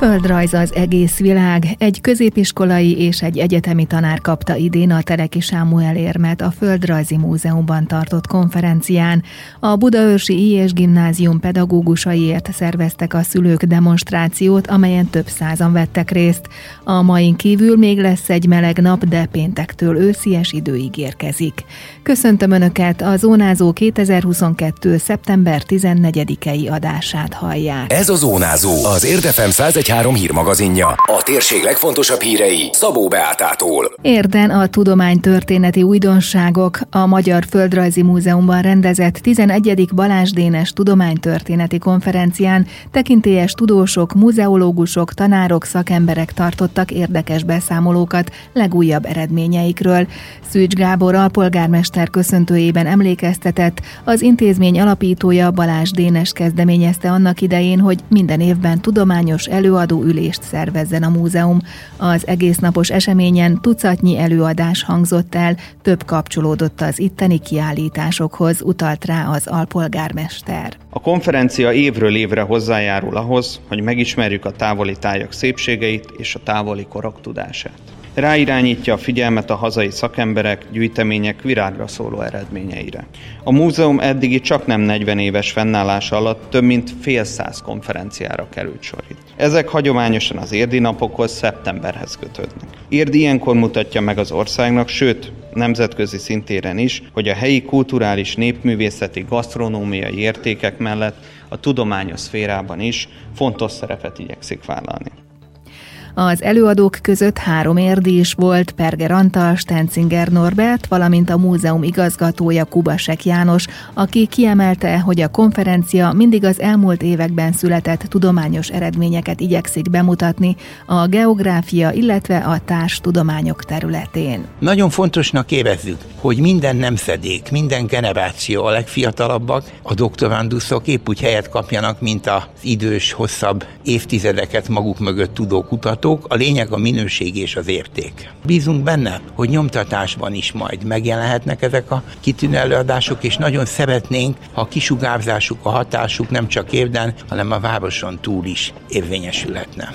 Földrajz az egész világ. Egy középiskolai és egy egyetemi tanár kapta idén a Teleki Sámuel érmet a Földrajzi Múzeumban tartott konferencián. A Budaörsi I.S. Gimnázium pedagógusaiért szerveztek a szülők demonstrációt, amelyen több százan vettek részt. A main kívül még lesz egy meleg nap, de péntektől őszies időig érkezik. Köszöntöm Önöket, a Zónázó 2022. szeptember 14-ei adását hallják. Ez a Zónázó, az Érdefem 101 113 hírmagazinja. A térség legfontosabb hírei Szabó Beátától. Érden a tudománytörténeti újdonságok a Magyar Földrajzi Múzeumban rendezett 11. Balázs Dénes tudománytörténeti konferencián tekintélyes tudósok, muzeológusok, tanárok, szakemberek tartottak érdekes beszámolókat legújabb eredményeikről. Szűcs Gábor alpolgármester köszöntőjében emlékeztetett, az intézmény alapítója Balázs Dénes kezdeményezte annak idején, hogy minden évben tudományos előadás előadó ülést szervezzen a múzeum. Az egész napos eseményen tucatnyi előadás hangzott el, több kapcsolódott az itteni kiállításokhoz, utalt rá az alpolgármester. A konferencia évről évre hozzájárul ahhoz, hogy megismerjük a távoli tájak szépségeit és a távoli korok tudását ráirányítja a figyelmet a hazai szakemberek, gyűjtemények virágra szóló eredményeire. A múzeum eddigi csak nem 40 éves fennállása alatt több mint fél száz konferenciára került sor. Ezek hagyományosan az érdi napokhoz, szeptemberhez kötődnek. Érdi ilyenkor mutatja meg az országnak, sőt, nemzetközi szintéren is, hogy a helyi kulturális népművészeti gasztronómiai értékek mellett a tudományos szférában is fontos szerepet igyekszik vállalni. Az előadók között három érdi is volt, Perger Antal, Stenzinger Norbert, valamint a múzeum igazgatója Kubasek János, aki kiemelte, hogy a konferencia mindig az elmúlt években született tudományos eredményeket igyekszik bemutatni a geográfia, illetve a társ tudományok területén. Nagyon fontosnak érezzük, hogy minden nemzedék, minden generáció, a legfiatalabbak, a doktoranduszok épp úgy helyet kapjanak, mint az idős, hosszabb évtizedeket maguk mögött tudó kutatók, hallgatók, a lényeg a minőség és az érték. Bízunk benne, hogy nyomtatásban is majd megjelenhetnek ezek a kitűnő előadások, és nagyon szeretnénk, ha a kisugárzásuk, a hatásuk nem csak évden, hanem a városon túl is érvényesülhetne.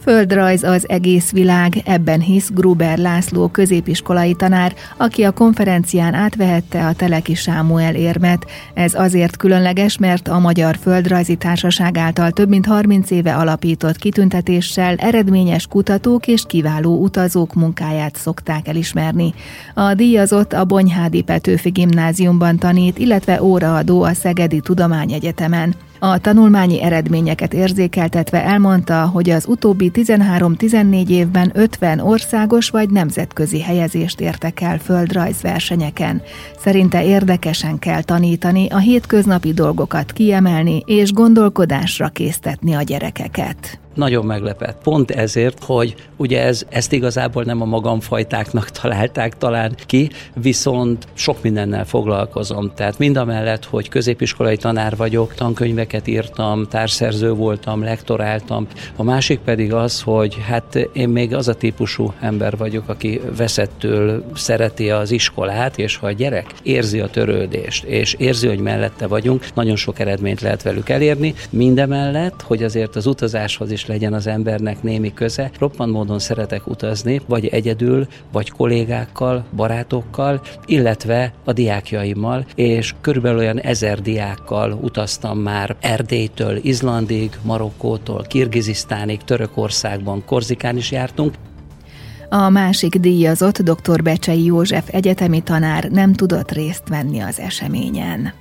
Földrajz az egész világ, ebben hisz Gruber László középiskolai tanár, aki a konferencián átvehette a Teleki Sámuel érmet. Ez azért különleges, mert a Magyar Földrajzi Társaság által több mint 30 éve alapított kitüntetéssel eredményes kutatók és kiváló utazók munkáját szokták elismerni. A díjazott a Bonyhádi Petőfi Gimnáziumban tanít, illetve óraadó a Szegedi Tudományegyetemen. A tanulmányi eredményeket érzékeltetve elmondta, hogy az utóbbi 13-14 évben 50 országos vagy nemzetközi helyezést értek el földrajzversenyeken. Szerinte érdekesen kell tanítani, a hétköznapi dolgokat kiemelni és gondolkodásra késztetni a gyerekeket nagyon meglepett. Pont ezért, hogy ugye ez, ezt igazából nem a magamfajtáknak találták talán ki, viszont sok mindennel foglalkozom. Tehát mind a mellett, hogy középiskolai tanár vagyok, tankönyveket írtam, társszerző voltam, lektoráltam. A másik pedig az, hogy hát én még az a típusú ember vagyok, aki veszettől szereti az iskolát, és ha a gyerek érzi a törődést, és érzi, hogy mellette vagyunk, nagyon sok eredményt lehet velük elérni. Mindemellett, hogy azért az utazáshoz is legyen az embernek némi köze. Roppant módon szeretek utazni, vagy egyedül, vagy kollégákkal, barátokkal, illetve a diákjaimmal, és körülbelül olyan ezer diákkal utaztam már Erdélytől, Izlandig, Marokkótól, Kirgizisztánig, Törökországban, Korzikán is jártunk, a másik díjazott dr. Becsei József egyetemi tanár nem tudott részt venni az eseményen.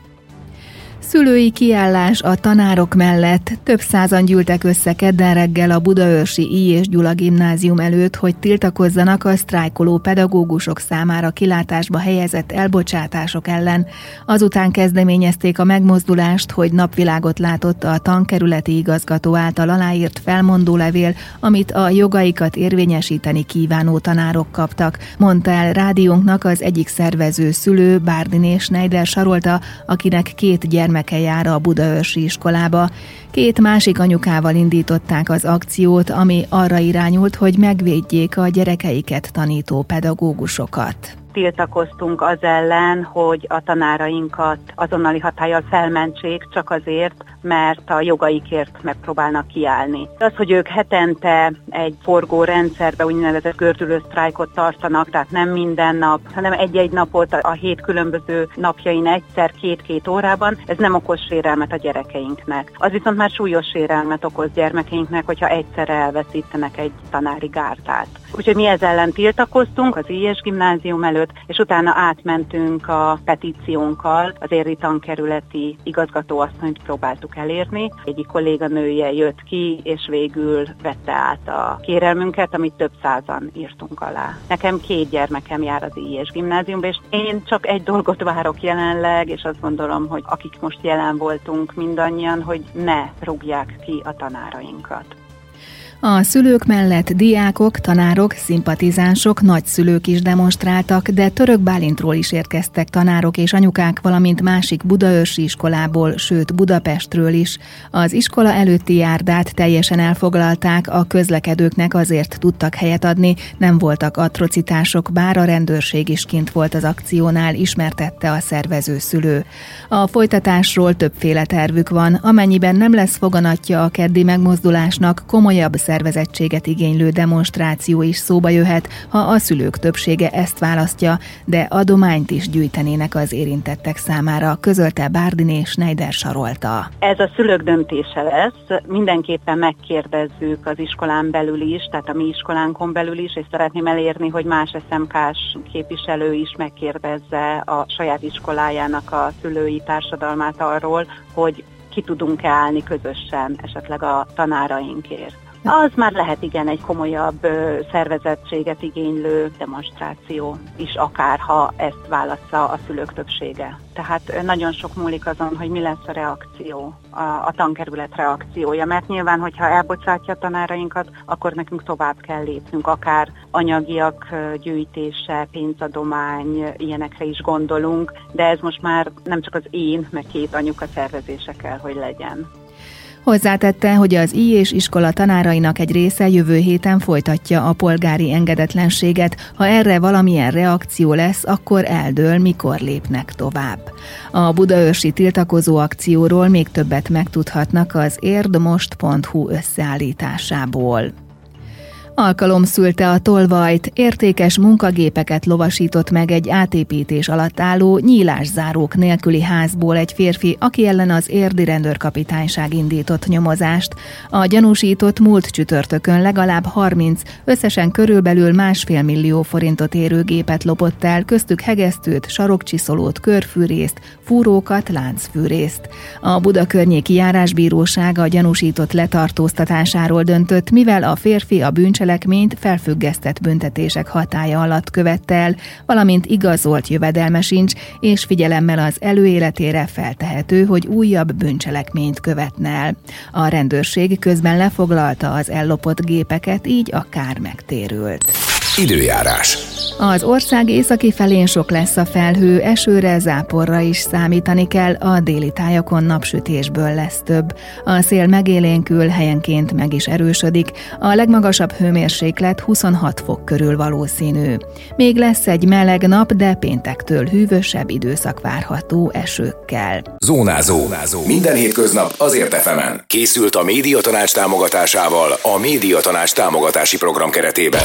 Szülői kiállás a tanárok mellett több százan gyűltek össze kedden reggel a Budaörsi I. és Gyula gimnázium előtt, hogy tiltakozzanak a sztrájkoló pedagógusok számára kilátásba helyezett elbocsátások ellen. Azután kezdeményezték a megmozdulást, hogy napvilágot látott a tankerületi igazgató által aláírt felmondó levél, amit a jogaikat érvényesíteni kívánó tanárok kaptak, mondta el rádiónknak az egyik szervező szülő, Bárdiné Schneider Sarolta, akinek két gyermek gyermeke jár a Budaörsi iskolába. Két másik anyukával indították az akciót, ami arra irányult, hogy megvédjék a gyerekeiket tanító pedagógusokat. Tiltakoztunk az ellen, hogy a tanárainkat azonnali hatállyal felmentsék csak azért, mert a jogaikért megpróbálnak kiállni. Az, hogy ők hetente egy forgó rendszerbe úgynevezett gördülő sztrájkot tartanak, tehát nem minden nap, hanem egy-egy napot a hét különböző napjain egyszer, két-két órában, ez nem okoz sérelmet a gyerekeinknek. Az viszont már súlyos sérelmet okoz gyermekeinknek, hogyha egyszer elveszítenek egy tanári gártát. Úgyhogy mi ezzel ellen tiltakoztunk az IES gimnázium előtt, és utána átmentünk a petíciónkkal, az Éri tankerületi igazgatóasszonyt próbáltuk elérni. Egyik kolléganője jött ki, és végül vette át a kérelmünket, amit több százan írtunk alá. Nekem két gyermekem jár az IES gimnáziumba, és én csak egy dolgot várok jelenleg, és azt gondolom, hogy akik most jelen voltunk mindannyian, hogy ne rúgják ki a tanárainkat. A szülők mellett diákok, tanárok, szimpatizánsok, nagyszülők is demonstráltak, de Török Bálintról is érkeztek tanárok és anyukák, valamint másik budaörsi iskolából, sőt Budapestről is. Az iskola előtti járdát teljesen elfoglalták, a közlekedőknek azért tudtak helyet adni, nem voltak atrocitások, bár a rendőrség is kint volt az akciónál, ismertette a szervező szülő. A folytatásról többféle tervük van, amennyiben nem lesz foganatja a keddi megmozdulásnak, komolyabb szervezettséget igénylő demonstráció is szóba jöhet, ha a szülők többsége ezt választja, de adományt is gyűjtenének az érintettek számára, közölte Bárdiné Schneider sarolta. Ez a szülők döntése lesz, mindenképpen megkérdezzük az iskolán belül is, tehát a mi iskolánkon belül is, és szeretném elérni, hogy más SMK-s képviselő is megkérdezze a saját iskolájának a szülői társadalmát arról, hogy ki tudunk-e állni közösen esetleg a tanárainkért. Az már lehet igen egy komolyabb szervezettséget igénylő demonstráció is, akár ha ezt válassza a szülők többsége. Tehát nagyon sok múlik azon, hogy mi lesz a reakció, a, a tankerület reakciója, mert nyilván, hogyha elbocsátja a tanárainkat, akkor nekünk tovább kell lépnünk, akár anyagiak gyűjtése, pénzadomány, ilyenekre is gondolunk, de ez most már nem csak az én, meg két anyuka szervezése kell, hogy legyen. Hozzátette, hogy az I és iskola tanárainak egy része jövő héten folytatja a polgári engedetlenséget. Ha erre valamilyen reakció lesz, akkor eldől, mikor lépnek tovább. A budaörsi tiltakozó akcióról még többet megtudhatnak az érdmost.hu összeállításából. Alkalom szülte a tolvajt, értékes munkagépeket lovasított meg egy átépítés alatt álló nyílászárók nélküli házból egy férfi, aki ellen az érdi rendőrkapitányság indított nyomozást. A gyanúsított múlt csütörtökön legalább 30, összesen körülbelül másfél millió forintot érő gépet lopott el, köztük hegesztőt, sarokcsiszolót, körfűrészt, fúrókat, láncfűrészt. A Buda környéki járásbíróság a gyanúsított letartóztatásáról döntött, mivel a férfi a bűncselekményt bűncselekményt felfüggesztett büntetések hatája alatt követte el, valamint igazolt jövedelme sincs, és figyelemmel az előéletére feltehető, hogy újabb bűncselekményt követne el. A rendőrség közben lefoglalta az ellopott gépeket, így a kár megtérült. Időjárás. Az ország északi felén sok lesz a felhő, esőre, záporra is számítani kell, a déli tájakon napsütésből lesz több. A szél megélénkül, helyenként meg is erősödik, a legmagasabb hőmérséklet 26 fok körül valószínű. Még lesz egy meleg nap, de péntektől hűvösebb időszak várható esőkkel. Zónázó. Zónázó. Minden hétköznap azért efemen. Készült a médiatanács támogatásával a médiatanács támogatási program keretében.